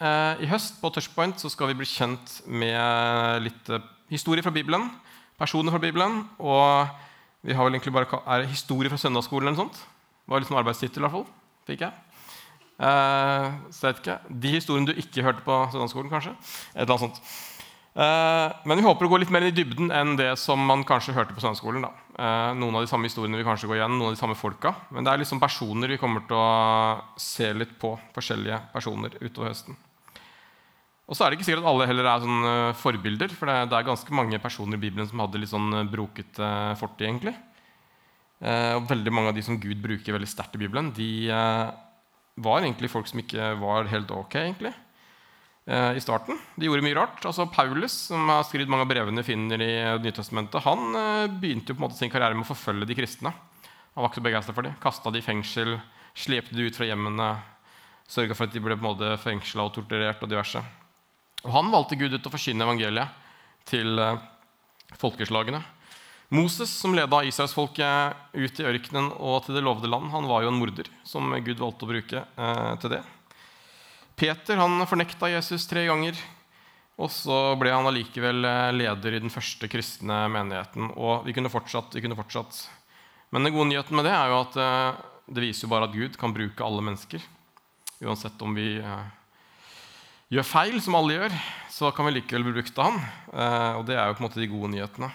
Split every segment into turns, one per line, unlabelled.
Eh, I høst på Touchpoint så skal vi bli kjent med litt eh, historie fra Bibelen. Personer fra Bibelen. Og vi har vel egentlig bare er historie fra søndagsskolen eller noe sånt. Det var liksom arbeidstittel, i hvert fall. Fikk jeg. Eh, så jeg vet ikke. De historiene du ikke hørte på søndagsskolen, kanskje. Et eller annet sånt. Eh, men vi håper å gå litt mer i dybden enn det som man kanskje hørte på søndagsskolen. da. Eh, noen av de samme historiene vil kanskje gå igjen, noen av de samme folka. Men det er liksom personer vi kommer til å se litt på. Forskjellige personer utover høsten. Og så er det ikke sikkert at alle heller er sånn eh, forbilder. For det, er ganske mange personer i Bibelen som hadde litt sånn eh, brokete fortid. egentlig. Eh, og veldig mange av de som Gud bruker veldig sterkt i Bibelen, de eh, var egentlig folk som ikke var helt ok. egentlig eh, i starten. De gjorde mye rart. Altså Paulus, som har skrevet mange av brevene finner i Nytestamentet, han eh, begynte jo på en måte sin karriere med å forfølge de kristne. Han var ikke så begeistra for dem. Kasta de i fengsel, slepte de ut fra hjemmene, sørga for at de ble på en måte fengsla og torturert. Og diverse. Og han valgte Gud ut til å forkynne evangeliet til eh, folkeslagene. Moses, som leda israelsfolket ut i ørkenen og til det lovede land, han var jo en morder som Gud valgte å bruke eh, til det. Peter han fornekta Jesus tre ganger. Og så ble han allikevel eh, leder i den første kristne menigheten. Og vi kunne fortsatt, vi kunne fortsatt. Men den gode nyheten med det er jo at eh, det viser jo bare at Gud kan bruke alle mennesker. Uansett om vi eh, gjør feil, som alle gjør, så kan vi likevel bli brukt av han. Eh, og det er jo på en måte de gode nyhetene.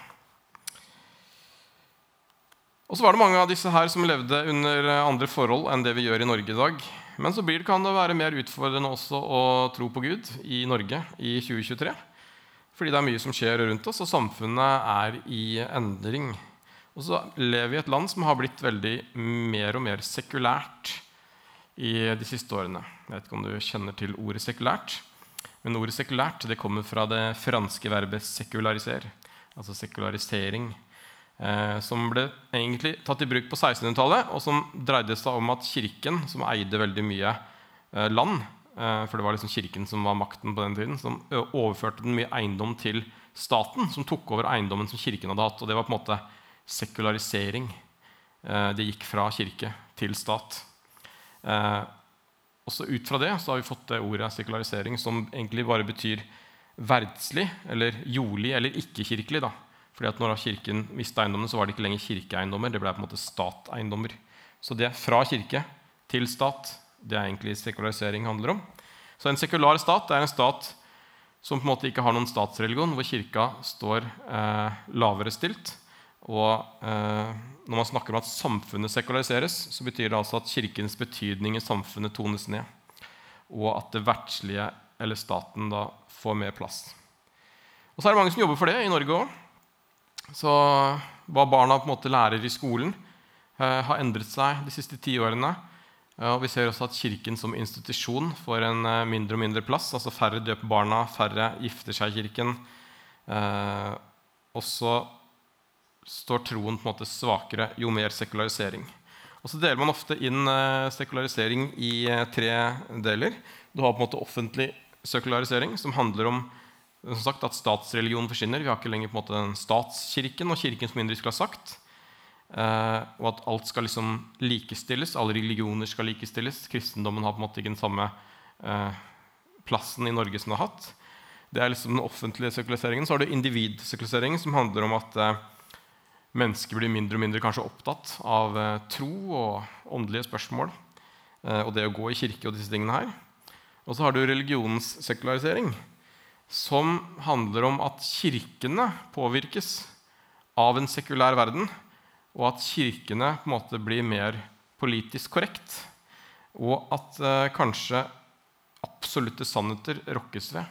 Og så var det mange av disse her som levde under eh, andre forhold enn det vi gjør i Norge i dag. Men så blir det, kan det være mer utfordrende også å tro på Gud i Norge i 2023. Fordi det er mye som skjer rundt oss, og samfunnet er i endring. Og så lever vi i et land som har blitt veldig mer og mer sekulært i de siste årene. Jeg vet ikke om du kjenner til ordet sekulært. Men ordet sekulært det kommer fra det franske verbet 'sekularisere', altså sekularisering eh, som ble egentlig tatt i bruk på 1600-tallet, og som dreide seg om at kirken, som eide veldig mye eh, land eh, For det var liksom kirken som var makten på den tiden, som overførte den mye eiendom til staten, som tok over eiendommen som kirken hadde hatt. Og det var på en måte sekularisering. Eh, det gikk fra kirke til stat. Eh, også ut fra det så har vi fått det ordet sekularisering, som egentlig bare betyr verdslig, eller jordlig, eller ikke-kirkelig. da. Fordi at når kirken mista eiendommene, så var det ikke lenger kirkeeiendommer. Det ble på en måte stateiendommer. Så det fra kirke til stat, det er egentlig sekularisering handler om. Så en sekular stat er en stat som på en måte ikke har noen statsreligion, hvor kirka står eh, lavere stilt. Og eh, når man snakker om at samfunnet sekulariseres, så betyr det altså at kirkens betydning i samfunnet tones ned. Og at det verdslige, eller staten, da får mer plass. Og så er det mange som jobber for det i Norge òg. Så hva barna på en måte lærer i skolen, eh, har endret seg de siste ti årene. Eh, og vi ser også at Kirken som institusjon får en eh, mindre og mindre plass. altså Færre døper barna, færre gifter seg i Kirken. Eh, og så står troen på en måte svakere jo mer sekularisering. Og så deler man ofte inn eh, sekularisering i eh, tre deler. Du har på en måte offentlig sekularisering, som handler om som sagt, at statsreligionen forsvinner. Vi har ikke lenger på en måte statskirken og kirken som indisk har ha sagt. Uh, og at alt skal liksom likestilles. Alle religioner skal likestilles. Kristendommen har på en måte ikke den samme uh, plassen i Norge som den har hatt. Det er liksom den offentlige sekulariseringen. Så har du individsekulariseringen, som handler om at eh, mennesker blir mindre og mindre kanskje opptatt av eh, tro og åndelige spørsmål. eh, og det å gå i kirke og disse tingene her. Og så har du religionens sekularisering, som handler om at kirkene påvirkes av en sekulær verden, og at kirkene på en måte blir mer politisk korrekt. Og at eh, kanskje absolutte sannheter rokkes ved,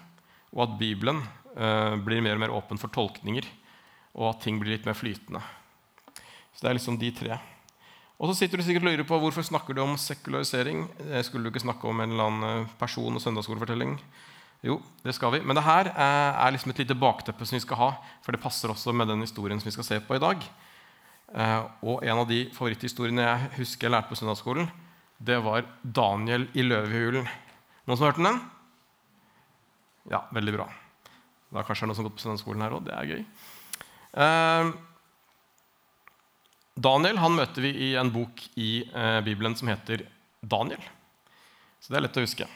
og at Bibelen eh, blir mer og mer åpen for tolkninger, og at ting blir litt mer flytende. Så det er liksom de tre. Og så sitter du sikkert og lurer på hvorfor snakker du om sekularisering. Eh, Skulle du ikke snakke om en eller annen eh, person- og søndagsskolefortelling? Jo, det skal vi. Men det her eh, er liksom et lite bakteppe som vi skal ha, for det passer også med den historien som vi skal se på i dag. Og en av de favoritthistoriene jeg husker jeg lærte på søndagsskolen, det var Daniel i løvehulen. Noen som har hørt den? Ja, veldig bra. Da kanskje det er noen som har gått på søndagsskolen her òg. Det er gøy. Eh, Daniel han møter vi i en bok i eh, Bibelen som heter Daniel. Så det er lett å huske.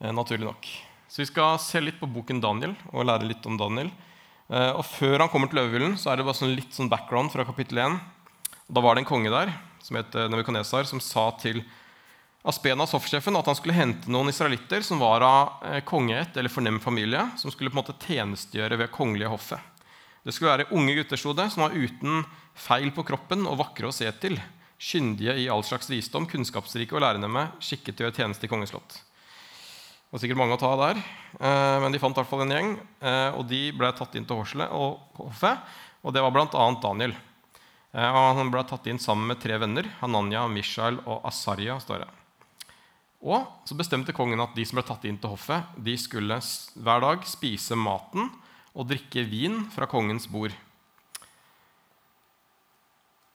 Eh, naturlig nok. Så vi skal se litt på boken Daniel og lære litt om Daniel. Eh, og Før han kommer til løvehyllen, så er det bare sånn litt sånn background fra kapittel 1. Da var det en konge der som het Nebukadnesar, som sa til Aspenas, hoffsjefen, at han skulle hente noen israelitter som var av kongeett eller fornem familie, som skulle på en måte tjenestegjøre ved kongelige hoffet. Det skulle være unge gutter som var uten feil på kroppen og vakre å se til, kyndige i all slags visdom, kunnskapsrike og lærende skikket til å gjøre tjeneste i kongeslott. Det var sikkert mange å ta der, eh, men de fant i hvert fall en gjeng. Eh, og de ble tatt inn til hoffet, og det var bl.a. Daniel. Han ble tatt inn sammen med tre venner, Hananya, Mishael og Asarya. står det. Og så bestemte kongen at de som ble tatt inn til hoffet, de skulle hver dag spise maten og drikke vin fra kongens bord.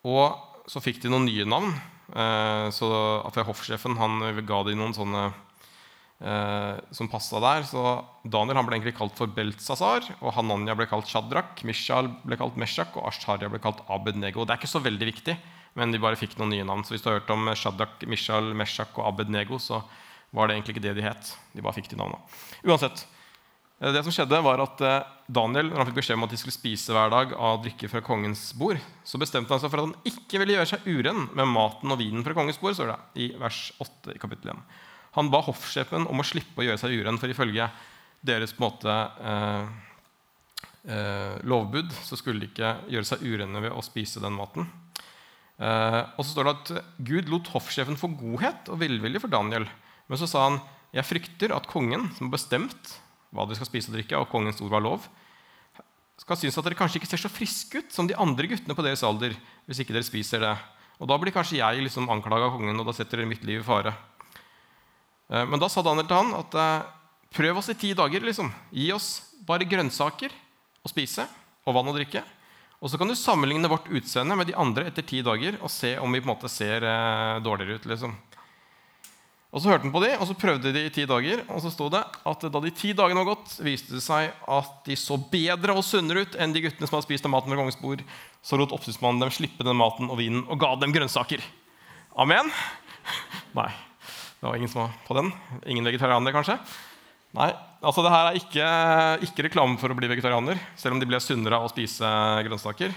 Og så fikk de noen nye navn. Eh, så Hoffsjefen han ga de noen sånne eh, som passa der. Så Daniel han ble egentlig kalt for Beltzazar, og Hananya ble kalt Shadrach, Mishal ble kalt Meshach, og Asharia ble kalt Abednego. Det er ikke så veldig viktig men de bare fikk noen nye navn. Så hvis du har hørt om Shadrach, Mishal, Meshach og Abednego, så var det egentlig ikke det de het. De bare fikk de navnene. Uansett, det som skjedde var at eh, Daniel når han fikk beskjed om at de skulle spise hver dag av drikke fra kongens bord, så bestemte han seg for at han ikke ville gjøre seg uren med maten og vinen fra kongens bord. står det i vers 8 i kapittel 1. Han ba hoffsjefen om å slippe å gjøre seg uren, for ifølge deres på en måte, eh, eh, lovbud så skulle de ikke gjøre seg urene ved å spise den maten. Eh, og så står det at Gud lot hoffsjefen få godhet og velvilje for Daniel. Men så sa han jeg frykter at kongen, som har bestemt hva dere skal spise og drikke, og kongens ord var lov, skal synes at dere kanskje ikke ser så friske ut som de andre guttene på deres alder. hvis ikke dere spiser det. Og Da blir kanskje jeg liksom anklaga av kongen, og da setter dere mitt liv i fare. Uh, men da sa Daniel til han at uh, prøv oss i ti dager. liksom. Gi oss bare grønnsaker å spise og vann å drikke. Og så kan du sammenligne vårt utseende med de andre etter ti dager og se om vi på en måte ser eh, dårligere ut. liksom. Og Så hørte han på de, og så prøvde de i ti dager. Og så sto det at da de ti dagene var gått, viste det seg at de så bedre og sunnere ut enn de guttene som hadde spist av maten ved kongens bord. Så lot oppsynsmannen dem slippe den maten og vinen og ga dem grønnsaker. Amen? Nei, det var ingen som var på den. Ingen vegetarianere, kanskje? Nei, altså det her er ikke, ikke, reklame for å bli vegetarianer, selv om de ble sunnere av å spise grønnsaker.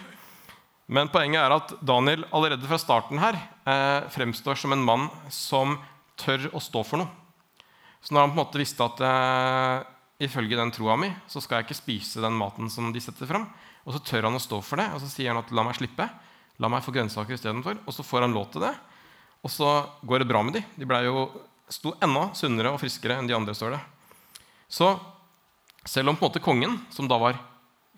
Men poenget er at Daniel allerede fra starten her eh, fremstår som en mann som tør å stå for noe. Så når han på en måte visste at eh, ifølge den troa mi så skal jeg ikke spise den maten som de setter fram, og så tør han å stå for det, og så sier han at la meg slippe. La meg få grønnsaker istedenfor. Og så får han lov til det, og så går det bra med de. De ble jo, sto enda sunnere og friskere enn de andre. står det. Så selv om på en måte kongen, som da var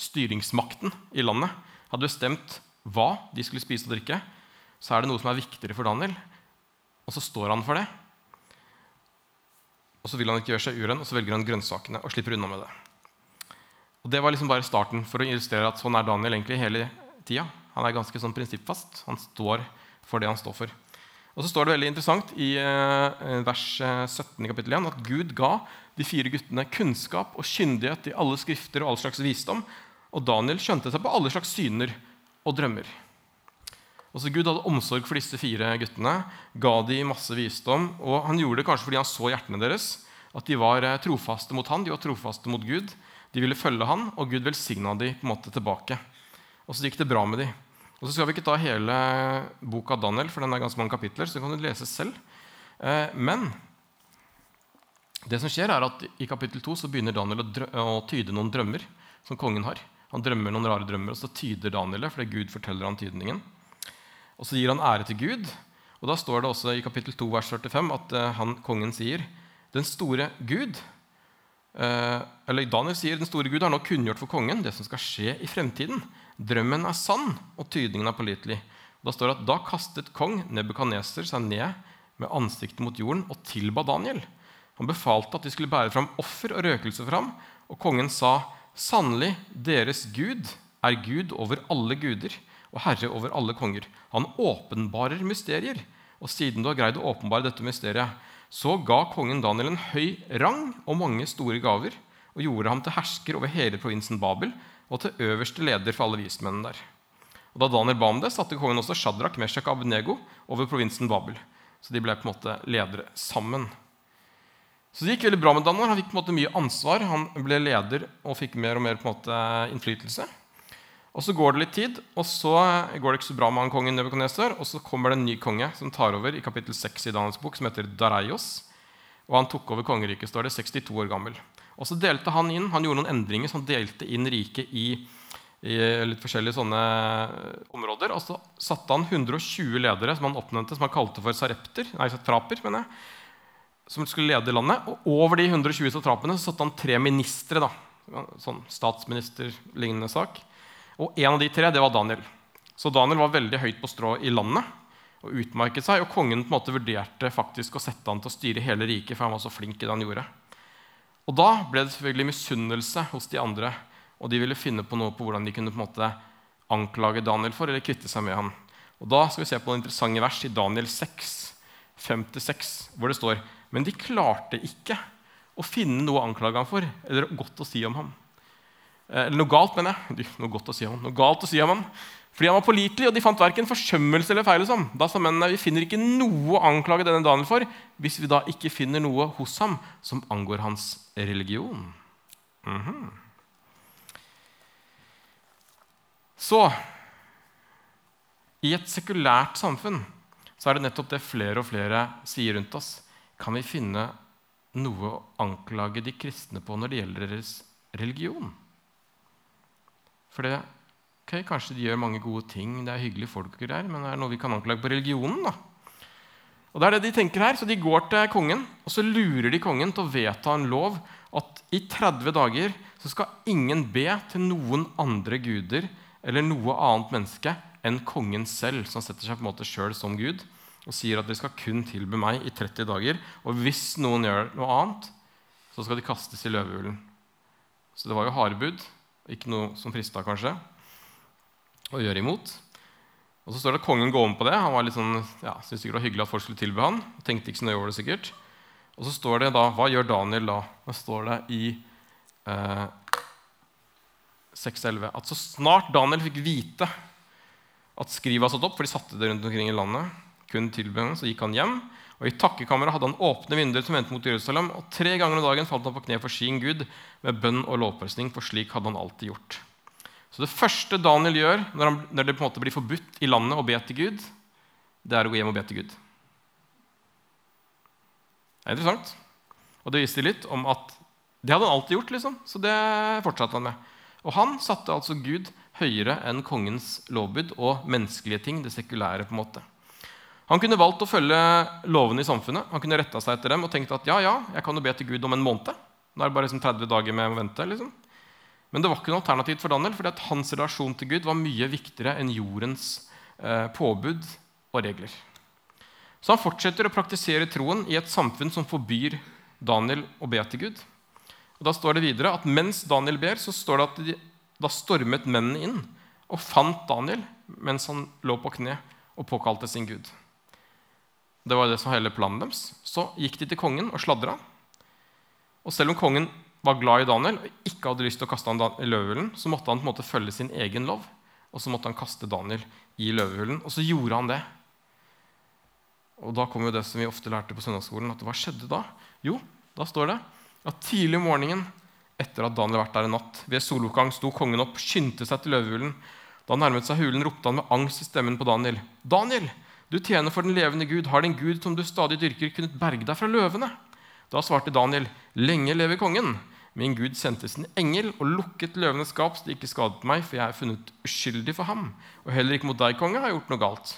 styringsmakten i landet, hadde bestemt hva de skulle spise og drikke, så er det noe som er viktigere for Daniel. Og så står han for det. Og så vil han ikke gjøre seg uren, og så velger han grønnsakene og slipper unna med det. Og Det var liksom bare starten for å illustrere at sånn er Daniel egentlig hele tida. Han er ganske sånn prinsippfast. Han står for det han står for. Og så står det veldig interessant i eh, vers 17 eh, i kapittel 1 at Gud ga de fire guttene kunnskap og kyndighet i alle skrifter og all slags visdom. Og Daniel skjønte seg på alle slags syner og drømmer. Også Gud hadde omsorg for disse fire guttene, ga de masse visdom. Og han gjorde det kanskje fordi han så hjertene deres, at de var eh, trofaste mot han, de var trofaste mot Gud. De ville følge han, og Gud velsigna de på en måte tilbake. Og så gikk det bra med de. Og så skal vi ikke ta hele boka Daniel, for den er ganske mange kapitler. så den kan du lese selv. Eh, men det som skjer er at i kapittel 2 så begynner Daniel å, tyde noen drømmer som kongen har. Han drømmer noen rare drømmer, og så tyder Daniel det fordi Gud forteller han tydningen. Og så gir han ære til Gud. Og da står det også i kapittel 2 vers 45 at uh, han, kongen sier den store Gud uh, Eller Daniel sier den store Gud har nå kunngjort for kongen det som skal skje i fremtiden. Drømmen er sann, og tydningen er pålitelig. Da står det at da kastet kong Nebukaneser seg ned med ansiktet mot jorden og tilba Daniel. Han befalte at de skulle bære fram offer og røkelse for ham, og kongen sa, sannelig, deres Gud er Gud over alle guder og herre over alle konger. Han åpenbarer mysterier. Og siden du har greid å åpenbare dette mysteriet, så ga kongen Daniel en høy rang og mange store gaver, og gjorde ham til hersker over hele provinsen Babel, og til øverste leder for alle vismennene der. Og Da Daniel ba om det, satte kongen også Shadrach, Meshach og Abednego over provinsen Babel. Så de ble på en måte ledere sammen. Så det gikk veldig bra med Daniel. Han fikk på en måte mye ansvar. Han ble leder og fikk mer og mer på en måte innflytelse. Og Så går det litt tid, og så går det ikke så bra med han kongen Nebukadnesar. Og så kommer det en ny konge som tar over i kapittel 6 i Daniels bok, som heter Dareios. Og han tok over kongeriket, står det, 62 år gammel. Og så delte Han inn, han gjorde noen endringer, så han delte inn riket i, i litt forskjellige sånne områder. Og så satte han 120 ledere som han oppnevnte, som han kalte for sarepter, nei, fraper, mener jeg, som skulle lede landet. Og over de 120 satrapene så satte han tre ministre. sånn statsminister-lignende sak. Og en av de tre det var Daniel. Så Daniel var veldig høyt på strå i landet og utmerket seg. Og kongen på en måte vurderte faktisk å sette han til å styre hele riket, for han var så flink i det han gjorde. Og da ble det selvfølgelig misunnelse hos de andre, og de ville finne på noe på hvordan de kunne på en måte anklage Daniel for, eller kvitte seg med han. Og Da skal vi se på noen interessante vers i Daniel 6, 5-6, hvor det står Men de klarte ikke å finne noe å anklage ham for, eller godt å si om ham. Eh, eller noe galt, mener jeg. Noe godt å si om han. Noe galt å si om han. Fordi han var pålitelig, og de fant verken forsømmelse eller feil hos ham. Da sa mennene vi finner ikke noe å anklage denne Daniel for, hvis vi da ikke finner noe hos ham som angår hans religion. Mm -hmm. Så i et sekulært samfunn så er det nettopp det flere og flere sier rundt oss. Kan vi finne noe å anklage de kristne på når det gjelder deres religion? For det, okay, Kanskje de gjør mange gode ting, det er hyggelige folk, og greier, men det er noe vi kan anklage på religionen. da. Og det er det De tenker her, så de går til kongen og så lurer de kongen til å vedta en lov at i 30 dager så skal ingen be til noen andre guder eller noe annet menneske enn kongen selv, som setter seg på en måte sjøl som gud og sier at dere skal kun tilbe meg i 30 dager. Og hvis noen gjør noe annet, så skal de kastes i løvehulen. Så det var jo harde bud. Ikke noe som frista, kanskje, å gjøre imot. Og så står det at kongen går om på det. Han var litt sånn, ja, syntes sikkert det var hyggelig at folk skulle tilbe han. Tenkte ikke så nøye over det sikkert. Og så står det da Hva gjør Daniel da? Da står det i eh, 6.11 at så snart Daniel fikk vite at skrivet var satt opp, for de satte det rundt omkring i landet, kun tilbe så gikk han hjem. Og I takkekammeret hadde han åpne vinduer som vendte mot Jerusalem. Og tre ganger om dagen falt han på kne for sin Gud med bønn og lovprisning, for slik hadde han alltid gjort. Så det første Daniel gjør når, han, når, det på en måte blir forbudt i landet å be til Gud, det er å gå hjem og be til Gud. Det er interessant. Og det viste litt om at det hadde han alltid gjort, liksom. så det fortsatte han med. Og han satte altså Gud høyere enn kongens lovbud og menneskelige ting, det sekulære. på en måte. Han kunne valgt å følge lovene i samfunnet. Han kunne retta seg etter dem og tenkt at ja, ja, jeg kan jo be til Gud om en måned. Nå er det bare liksom 30 dager med å vente. liksom. Men det var ikke noe alternativ for Daniel, fordi at hans relasjon til Gud var mye viktigere enn jordens eh, påbud og regler. Så han fortsetter å praktisere troen i et samfunn som forbyr Daniel å be til Gud. Og Da står det videre at mens Daniel ber, så står det at de, da stormet mennene inn og fant Daniel mens han lå på kne og påkalte sin Gud. Det var det som var hele planen deres. Så gikk de til kongen og sladra. Og selv om kongen var glad i Daniel og ikke hadde lyst til å kaste han i løvehulen, så måtte han på en måte følge sin egen lov, og så måtte han kaste Daniel i løvehulen. Og så gjorde han det. Og da kom jo det som vi ofte lærte på søndagsskolen. at Hva skjedde da? Jo, da står det at tidlig om morgenen etter at Daniel hadde vært der en natt, ved soloppgang sto kongen opp, skyndte seg til løvehulen. Da nærmet seg hulen, ropte han med angst i stemmen på Daniel. 'Daniel, du tjener for den levende Gud. Har din Gud som du stadig dyrker, kunnet berge deg fra løvene? Da svarte Daniel, lenge leve kongen. Min Gud sendte sin engel og lukket løvenes skap, så de ikke skadet meg, for jeg er funnet uskyldig for ham. Og heller ikke mot deg, konge, har jeg gjort noe galt.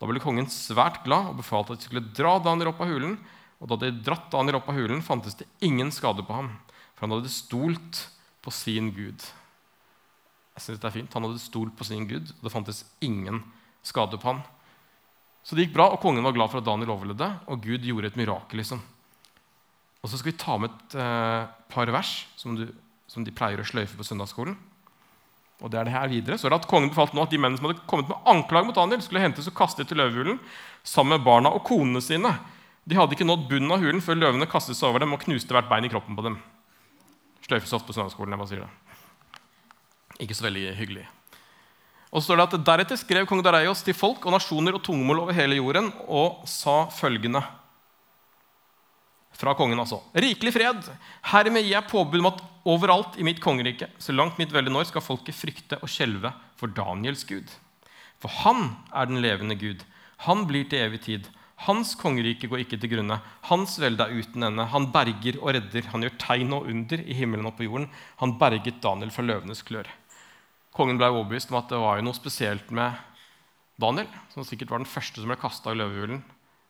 Da ble kongen svært glad og befalte at de skulle dra Daniel opp av hulen. Og da de dratt Daniel opp av hulen, fantes det ingen skade på ham, for han hadde stolt på sin Gud. Jeg synes det er fint. Han hadde stolt på sin Gud, og det fantes ingen skade på ham. Så det gikk bra, og kongen var glad for at Daniel overlevde, og Gud gjorde et mirakel. liksom. Og så skal vi ta med et eh, par vers som, du, som, de pleier å sløyfe på søndagsskolen. Og det er det her videre. Så er det at Kongen befalte nå at de mennene som hadde kommet med anklager mot Daniel, skulle hentes og kastet til løvehulen sammen med barna og konene sine. De hadde ikke nådd bunnen av hulen før løvene kastet seg over dem og knuste hvert bein i kroppen på dem. Sløyfes ofte på søndagsskolen. jeg bare sier det. Ikke så veldig hyggelig. Og så står det at Deretter skrev kong Dareios til folk og nasjoner og tungemål over hele jorden og sa følgende Fra kongen, altså. Rikelig fred. Hermed gir jeg påbud om at overalt i mitt kongerike, så langt mitt velde når, skal folket frykte og skjelve for Daniels Gud. For han er den levende Gud. Han blir til evig tid. Hans kongerike går ikke til grunne. Hans velde er uten ende. Han berger og redder. Han gjør tegn og under i himmelen og på jorden. Han berget Daniel fra løvenes klør. Kongen ble overbevist om at det var noe spesielt med Daniel, som sikkert var den første som ble kasta i løvehulen,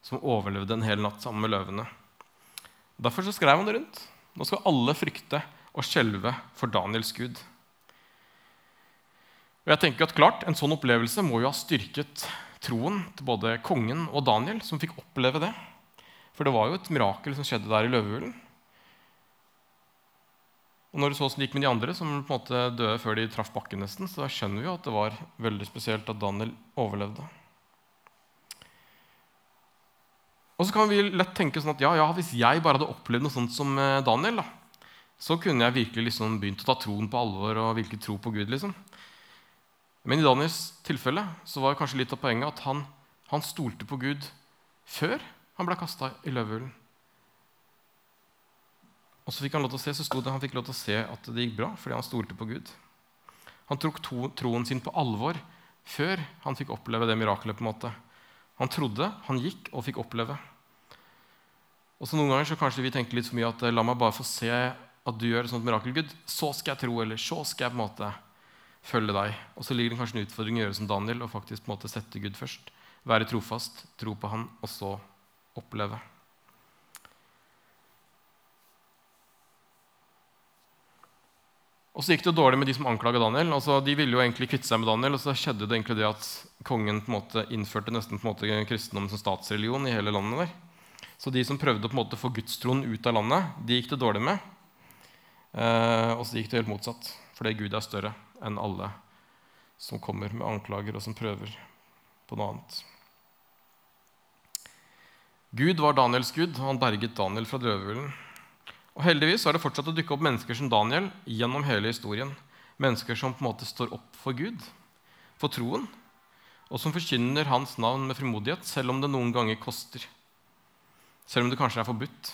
som overlevde en hel natt sammen med løvene. Derfor så skrev han det rundt. Nå skal alle frykte og skjelve for Daniels Gud. Og jeg tenker at klart, En sånn opplevelse må jo ha styrket troen til både kongen og Daniel, som fikk oppleve det. For det var jo et mirakel som skjedde der i løvehulen. Og når det så gikk med de andre, som på en måte døde før de traff bakken, nesten, så skjønner vi jo at det var veldig spesielt at Daniel overlevde. Og så kan vi lett tenke sånn at ja, ja, hvis jeg bare hadde opplevd noe sånt som eh, Daniel, da, så kunne jeg virkelig liksom begynt å ta troen på alvor og virkelig tro på Gud. liksom. Men i Daniels tilfelle så var kanskje litt av poenget at han, han stolte på Gud før han ble kasta i løvehulen. Og så fikk han lov til å se, så sto det han fikk lov til å se at det gikk bra fordi han stolte på Gud. Han tok to, troen sin på alvor før han fikk oppleve det mirakelet. på en måte. Han trodde, han gikk og fikk oppleve. Og så Noen ganger så kanskje vi tenker litt for mye at eh, la meg bare få se at du gjør et sånt mirakel, Gud. Så skal jeg tro, eller så skal jeg på en måte følge deg. Og så ligger det kanskje en utfordring å gjøre som Daniel og faktisk på en måte sette Gud først. Være trofast, tro på Han, og så oppleve. Og så gikk det jo dårlig med de som anklaga Daniel. Altså, de ville jo egentlig kvitte seg med Daniel, og så skjedde det egentlig det at kongen på en måte innførte nesten på en måte kristendommen som statsreligion i hele landet der. Så de som prøvde å på en måte få gudstroen ut av landet, de gikk det dårlig med. Eh, og så gikk det helt motsatt, fordi Gud er større enn alle som kommer med anklager, og som prøver på noe annet. Gud var Daniels gud, og han berget Daniel fra drøvehulen. Og heldigvis har det fortsatt å dukke opp mennesker som Daniel gjennom hele historien. Mennesker som på en måte står opp for Gud, for troen, og som forkynner hans navn med frimodighet, selv om det noen ganger koster. Selv om det kanskje er forbudt.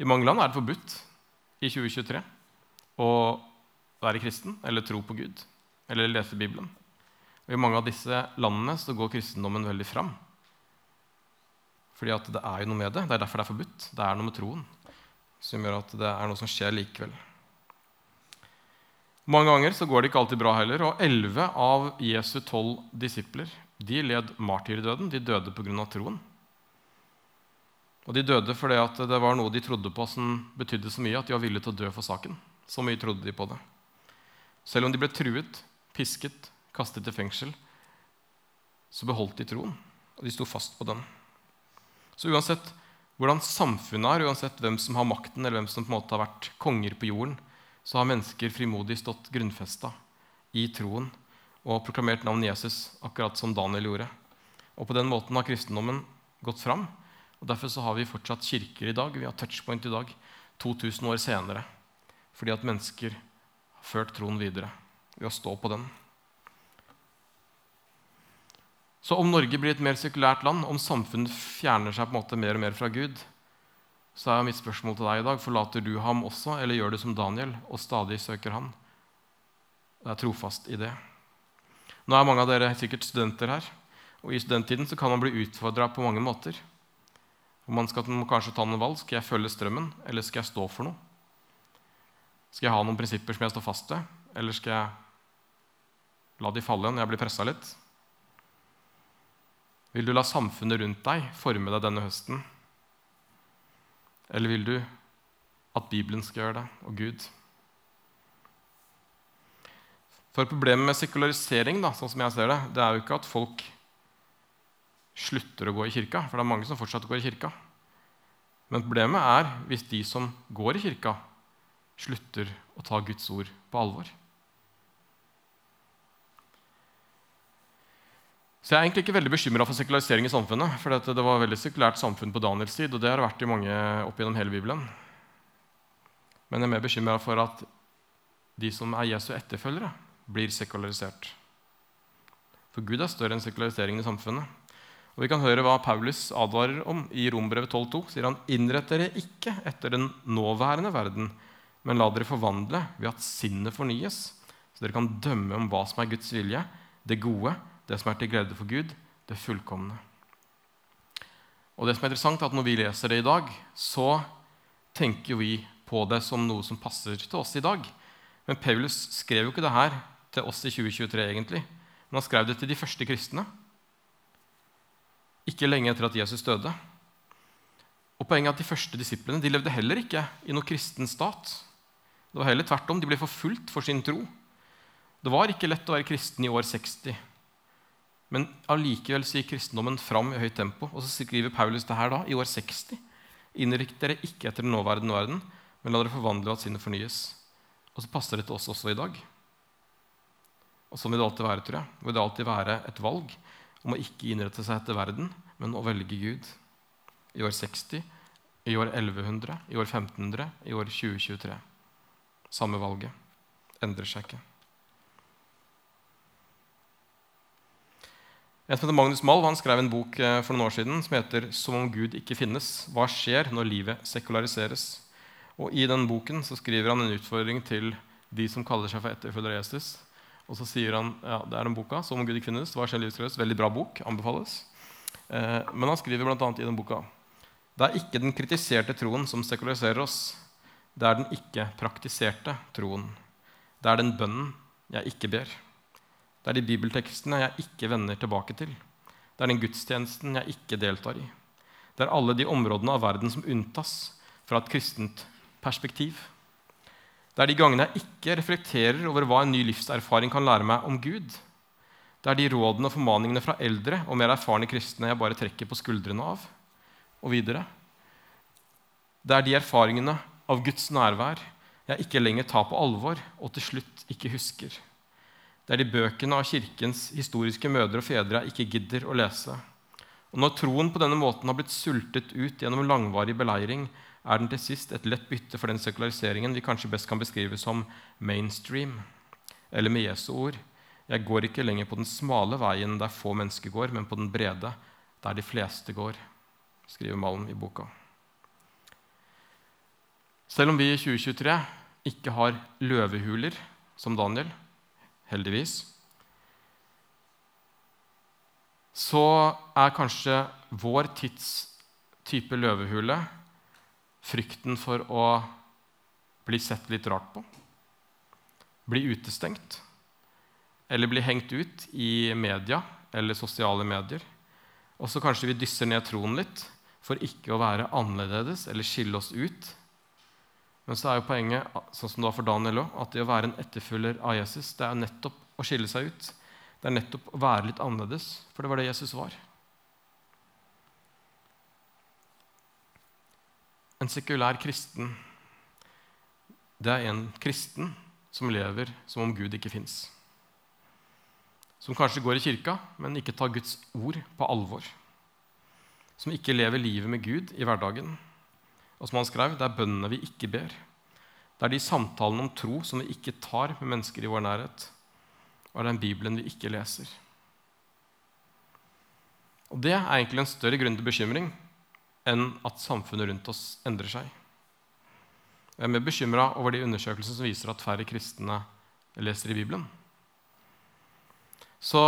I mange land er det forbudt i 2023 å være kristen eller tro på Gud eller lese Bibelen. Og I mange av disse landene så går kristendommen veldig fram. Fordi at det er jo noe med det. Det er derfor det er forbudt. Det er noe med troen som gjør at det er noe som skjer likevel. Mange ganger så går det ikke alltid bra heller. Og elleve av Jesu tolv disipler de led martyrdøden. De døde pga. troen. Og de døde fordi det var noe de trodde på som betydde så mye at de var villige til å dø for saken. Så mye trodde de på det. Selv om de ble truet, pisket, kastet i fengsel, så beholdt de troen, og de sto fast på den. Så uansett hvordan samfunnet er, uansett hvem som har makten, eller hvem som på en måte har vært konger på jorden, så har mennesker frimodig stått grunnfesta i troen og proklamert navnet Jesus, akkurat som Daniel gjorde. Og på den måten har kristendommen gått fram og Derfor så har vi fortsatt kirker i dag. Vi har touchpoint i dag, 2000 år senere. Fordi at mennesker har ført troen videre ved å stå på den. Så om Norge blir et mer sekulært land, om samfunnet fjerner seg på en måte mer og mer fra Gud, så er mitt spørsmål til deg i dag forlater du ham også, eller gjør du som Daniel og stadig søker han? Det er trofast i det. Nå er mange av dere sikkert studenter her, og i studenttiden så kan man bli utfordra på mange måter. Og man skal kanskje ta noen valg. Skal jeg følge strømmen, eller skal jeg stå for noe? Skal jeg ha noen prinsipper som jeg står fast ved, eller skal jeg la de falle når jeg blir pressa litt? Vil du la samfunnet rundt deg forme deg denne høsten? Eller vil du at Bibelen skal gjøre det, og Gud? For Problemet med sekularisering da, sånn som jeg ser det, det er jo ikke at folk slutter å gå i kirka, for det er mange som fortsatt går i kirka. Men problemet er hvis de som går i kirka, slutter å ta Guds ord på alvor. Så Jeg er egentlig ikke veldig bekymra for sekularisering i samfunnet. For det var et veldig sekulært samfunn på Daniels tid, og det har det vært i mange opp gjennom hele Bibelen. Men jeg er mer bekymra for at de som er Jesu etterfølgere, blir sekularisert. For Gud er større enn sekulariseringen i samfunnet. Og Vi kan høre hva Paulus advarer om i Rombrevet 12,2. sier han, Innrett dere ikke etter den nåværende verden, men la dere forvandle ved at sinnet fornyes, så dere kan dømme om hva som er Guds vilje, det gode, det som er til glede for Gud, det fullkomne. Og det som er interessant, er at Når vi leser det i dag, så tenker vi på det som noe som passer til oss i dag. Men Paulus skrev jo ikke det her til oss i 2023, egentlig. Men han skrev det til de første kristne. Ikke lenge etter at Jesus døde. Og poenget er at De første disiplene de levde heller ikke i noen kristen stat. Det var heller tvert om. De ble forfulgt for sin tro. Det var ikke lett å være kristen i år 60. Men allikevel sier kristendommen fram i høyt tempo. Og så skriver Paulus det her da, i år 60. Innrikt dere ikke etter den nåværende verden, men la dere forvandle at sinnet fornyes. Og så passer det til oss også i dag. Og sånn vil det alltid være, tror jeg. Vil det alltid være et valg om å ikke innrette seg etter verden, men å velge Gud. I år 60, i år 1100, i år 1500, i år 2023. Samme valget. Endrer seg ikke. En som heter Magnus Malv han skrev en bok eh, for noen år siden som heter 'Som om Gud ikke finnes. Hva skjer når livet sekulariseres?' Og I den boken så skriver han en utfordring til de som kaller seg for etterfølgere Jesus. Og så sier han ja, det er den boka, 'Som om Gud ikke finnes'. Hva skjer livsløs? Veldig bra bok. Anbefales. Eh, men han skriver bl.a. i den boka det er ikke den kritiserte troen som sekulariserer oss. Det er den ikke praktiserte troen. Det er den bønnen jeg ikke ber. Det er de bibeltekstene jeg ikke vender tilbake til. Det er den gudstjenesten jeg ikke deltar i. Det er alle de områdene av verden som unntas fra et kristent perspektiv. Det er de gangene jeg ikke reflekterer over hva en ny livserfaring kan lære meg om Gud. Det er de rådene og formaningene fra eldre og mer erfarne kristne jeg bare trekker på skuldrene av og videre. Det er de erfaringene av Guds nærvær jeg ikke lenger tar på alvor og til slutt ikke husker. Det er de bøkene av Kirkens historiske mødre og fedre jeg ikke gidder å lese. Og Når troen på denne måten har blitt sultet ut gjennom langvarig beleiring, er den til sist et lett bytte for den sekulariseringen vi kanskje best kan beskrive som mainstream. Eller med Jesu ord jeg går ikke lenger på den smale veien der få mennesker går, men på den brede, der de fleste går skriver Malm i boka. Selv om vi i 2023 ikke har løvehuler som Daniel, heldigvis, så er kanskje vår tids type løvehule frykten for å bli sett litt rart på, bli utestengt eller bli hengt ut i media eller sosiale medier. Og så kanskje vi dysser ned troen litt for ikke å være annerledes eller skille oss ut. Men så er jo poenget sånn som det var for Daniel også, at det å være en etterfølger av Jesus det er nettopp å skille seg ut. Det er nettopp å være litt annerledes, for det var det Jesus var. En sekulær kristen det er en kristen som lever som om Gud ikke fins. Som kanskje går i kirka, men ikke tar Guds ord på alvor som ikke lever livet med Gud i hverdagen. Og som han skrev, det er bønnene vi ikke ber. Det er de samtalene om tro som vi ikke tar med mennesker i vår nærhet. Og det er den Bibelen vi ikke leser. Og Det er egentlig en større grunn til bekymring enn at samfunnet rundt oss endrer seg. Jeg er mer bekymra over de undersøkelsene som viser at færre kristne leser i Bibelen. Så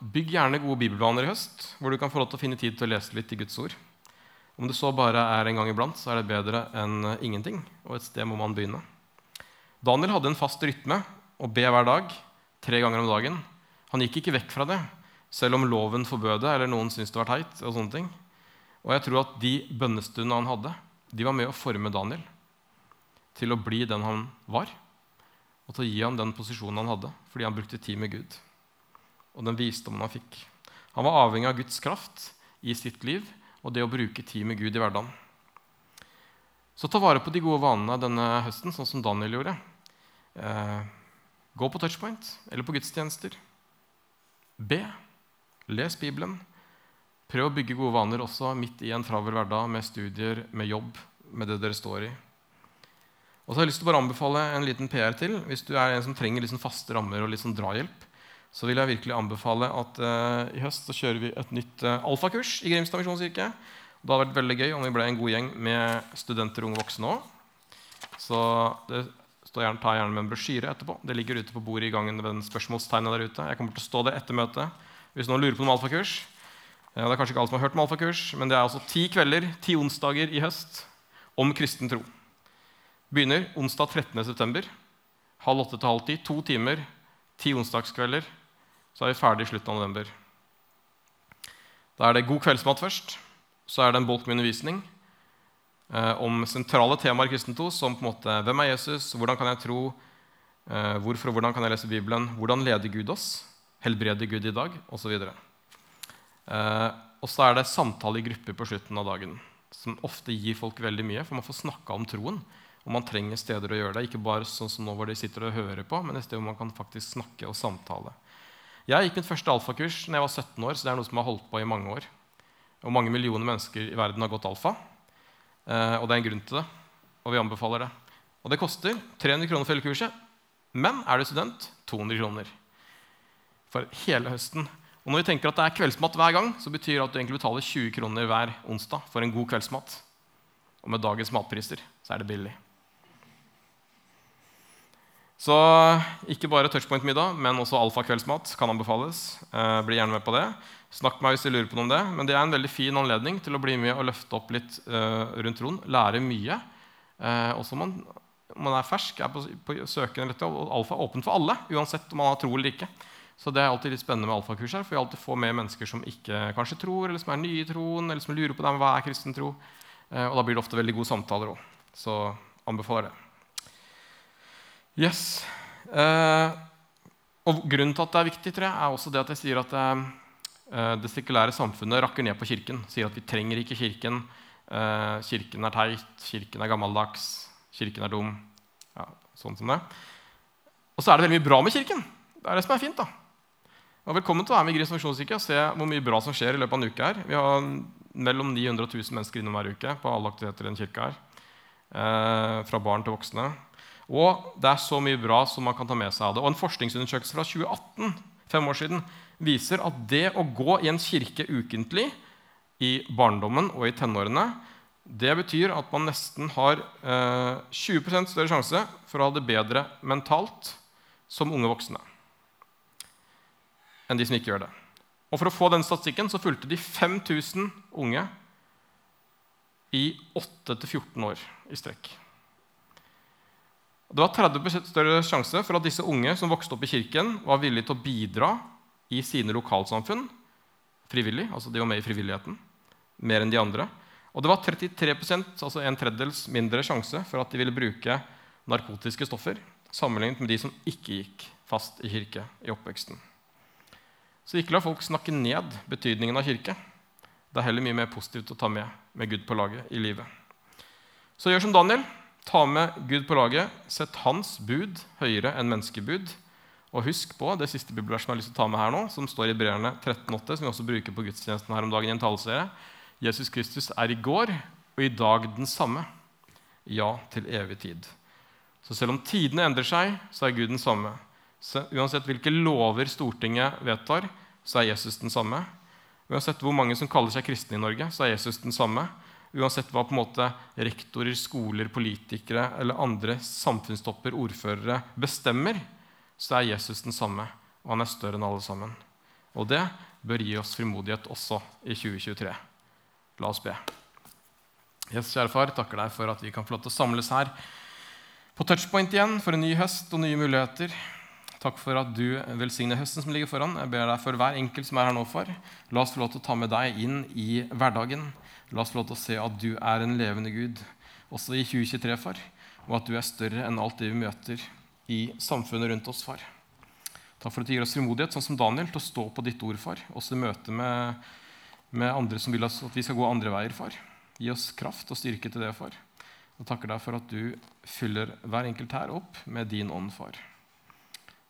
bygg gjerne gode bibelvaner i høst, hvor du kan få lov til å finne tid til å lese litt i Guds ord. Om det så bare er en gang iblant, så er det bedre enn ingenting. Og et sted må man begynne. Daniel hadde en fast rytme å be hver dag, tre ganger om dagen. Han gikk ikke vekk fra det, selv om loven forbød det, eller noen syntes det var teit. Og sånne ting. Og jeg tror at de bønnestundene han hadde, de var med å forme Daniel til å bli den han var, og til å gi ham den posisjonen han hadde, fordi han brukte tid med Gud og den visdommen han fikk. Han var avhengig av Guds kraft i sitt liv og det å bruke tid med Gud i hverdagen. Så ta vare på de gode vanene denne høsten, sånn som Daniel gjorde. Eh, gå på touchpoint eller på gudstjenester. Be. Les Bibelen. Prøv å bygge gode vaner også midt i en travel hverdag med studier, med jobb, med det dere står i. Og så har jeg lyst til å bare anbefale en liten PR til. Hvis du er en som trenger liksom faste rammer og sånn drahjelp, så vil jeg virkelig anbefale at uh, i høst så kjører vi et nytt uh, alfakurs i Grimstad misjonskirke. Det hadde vært veldig gøy om vi ble en god gjeng med studenter og unge voksne òg. Så det står gjerne, ta gjerne med en brosjyre etterpå. Det ligger ute på bordet i gangen ved den spørsmålstegnet der ute. Jeg kommer til å stå der etter møtet hvis noen lurer på noe alfakurs. Uh, det er kanskje ikke alle som har hørt om alfakurs, men det er altså ti kvelder, ti onsdager i høst om kristen tro. Begynner onsdag 13.9. Halv åtte til halv ti. To timer, ti onsdagskvelder så er vi ferdig i slutten av november. Da er det god kveldsmat først. Så er det en bolk med undervisning eh, om sentrale temaer i kristentro, som på en måte hvem er Jesus, hvordan kan jeg tro, eh, hvorfor og hvordan kan jeg lese Bibelen, hvordan leder Gud oss, helbreder Gud i dag, osv. Eh, og så er det samtale i grupper på slutten av dagen, som ofte gir folk veldig mye, for man får snakka om troen. Og man trenger steder å gjøre det, ikke bare sånn som nå hvor de sitter og hører på, men et sted hvor man kan faktisk snakke og samtale. Jeg gikk mitt første alfakurs da jeg var 17 år, så det er noe som har holdt på i mange år. Og mange millioner mennesker i verden har gått alfa. Eh, og det er en grunn til det. Og vi anbefaler det. Og det koster 300 kroner for hele kurset. Men er du student 200 kroner for hele høsten. Og når vi tenker at det er kveldsmat hver gang, så betyr det at du egentlig betaler 20 kroner hver onsdag for en god kveldsmat. Og med dagens matpriser så er det billig. Så ikke bare touchpoint-middag, men også alfa-kveldsmat kan anbefales. Eh, bli gjerne med på det. Snakk med meg hvis du lurer på noe om det. Men det er en veldig fin anledning til å bli med og løfte opp litt eh, rundt troen. Lære mye. Eh, også man, man, er fersk, er på, på søken etter alfa er åpent for alle, uansett om man har tro eller ikke. Så det er alltid litt spennende med alfakurs her, for vi alltid får med mennesker som ikke kanskje tror, eller som er nye i troen, eller som lurer på det, hva er kristen tro. Eh, og da blir det ofte veldig gode samtaler òg. Så anbefaler det. Yes. Eh, og Grunnen til at det er viktig, tror jeg, er også det at jeg sier at det, eh, det sekulære samfunnet rakker ned på Kirken. Sier at vi trenger ikke Kirken. Eh, kirken er teit, Kirken er gammeldags, Kirken er dum. Ja, sånn som det. Og så er det veldig mye bra med Kirken. Det er det som er fint. da. Og velkommen til å være med i Grins Funksjonskirke, og se hvor mye bra som skjer i løpet av en uke her. Vi har mellom 900 og 1000 mennesker innom hver uke på alle aktiviteter i den kirka her. Eh, fra barn til voksne. Og det er så mye bra som man kan ta med seg av det. Og En forskningsundersøkelse fra 2018 fem år siden, viser at det å gå i en kirke ukentlig i barndommen og i tenårene, det betyr at man nesten har eh, 20 større sjanse for å ha det bedre mentalt som unge voksne enn de som ikke gjør det. Og For å få den statistikken så fulgte de 5000 unge i 8-14 år i strekk. Det var 30 større sjanse for at disse unge som vokste opp i kirken, var villige til å bidra i sine lokalsamfunn frivillig. altså de var med i frivilligheten, mer enn de andre. Og det var 33% altså en tredjedels mindre sjanse for at de ville bruke narkotiske stoffer sammenlignet med de som ikke gikk fast i kirke i oppveksten. Så ikke la folk snakke ned betydningen av kirke. Det er heller mye mer positivt å ta med med Gud på laget i livet. Så gjør som Daniel. Ta med Gud på laget. Sett hans bud høyere enn menneskebud. Og husk på det siste bibelverset jeg har lyst til å ta med her nå, som står i Breerne 13,8, som vi også bruker på gudstjenesten her om dagen i en taleserie. Jesus Kristus er i går og i dag den samme. Ja, til evig tid. Så selv om tidene endrer seg, så er Gud den samme. Så uansett hvilke lover Stortinget vedtar, så er Jesus den samme. Uansett hvor mange som kaller seg kristne i Norge, så er Jesus den samme uansett hva på en måte rektorer, skoler, politikere eller andre samfunnstopper, ordførere, bestemmer, så er Jesus den samme, og han er større enn alle sammen. Og det bør gi oss frimodighet også i 2023. La oss be. Jesus, kjære far, takker deg for at vi kan få lov til å samles her på touchpoint igjen for en ny høst og nye muligheter. Takk for at du velsigner høsten som ligger foran. Jeg ber deg for hver enkelt som er her nå for. La oss få lov til å ta med deg inn i hverdagen. La oss få lov til å se at du er en levende Gud også i 2023, far. Og at du er større enn alt det vi møter i samfunnet rundt oss, far. Takk for at du gir oss frimodighet, sånn som Daniel, til å stå på ditt ord, far. Også i møte med, med andre som vil at vi skal gå andre veier, far. Gi oss kraft og styrke til det, far. Og takker deg for at du fyller hver enkelt her opp med din ånd, far.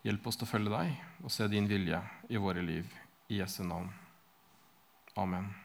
Hjelp oss til å følge deg og se din vilje i våre liv. I Jesu navn. Amen.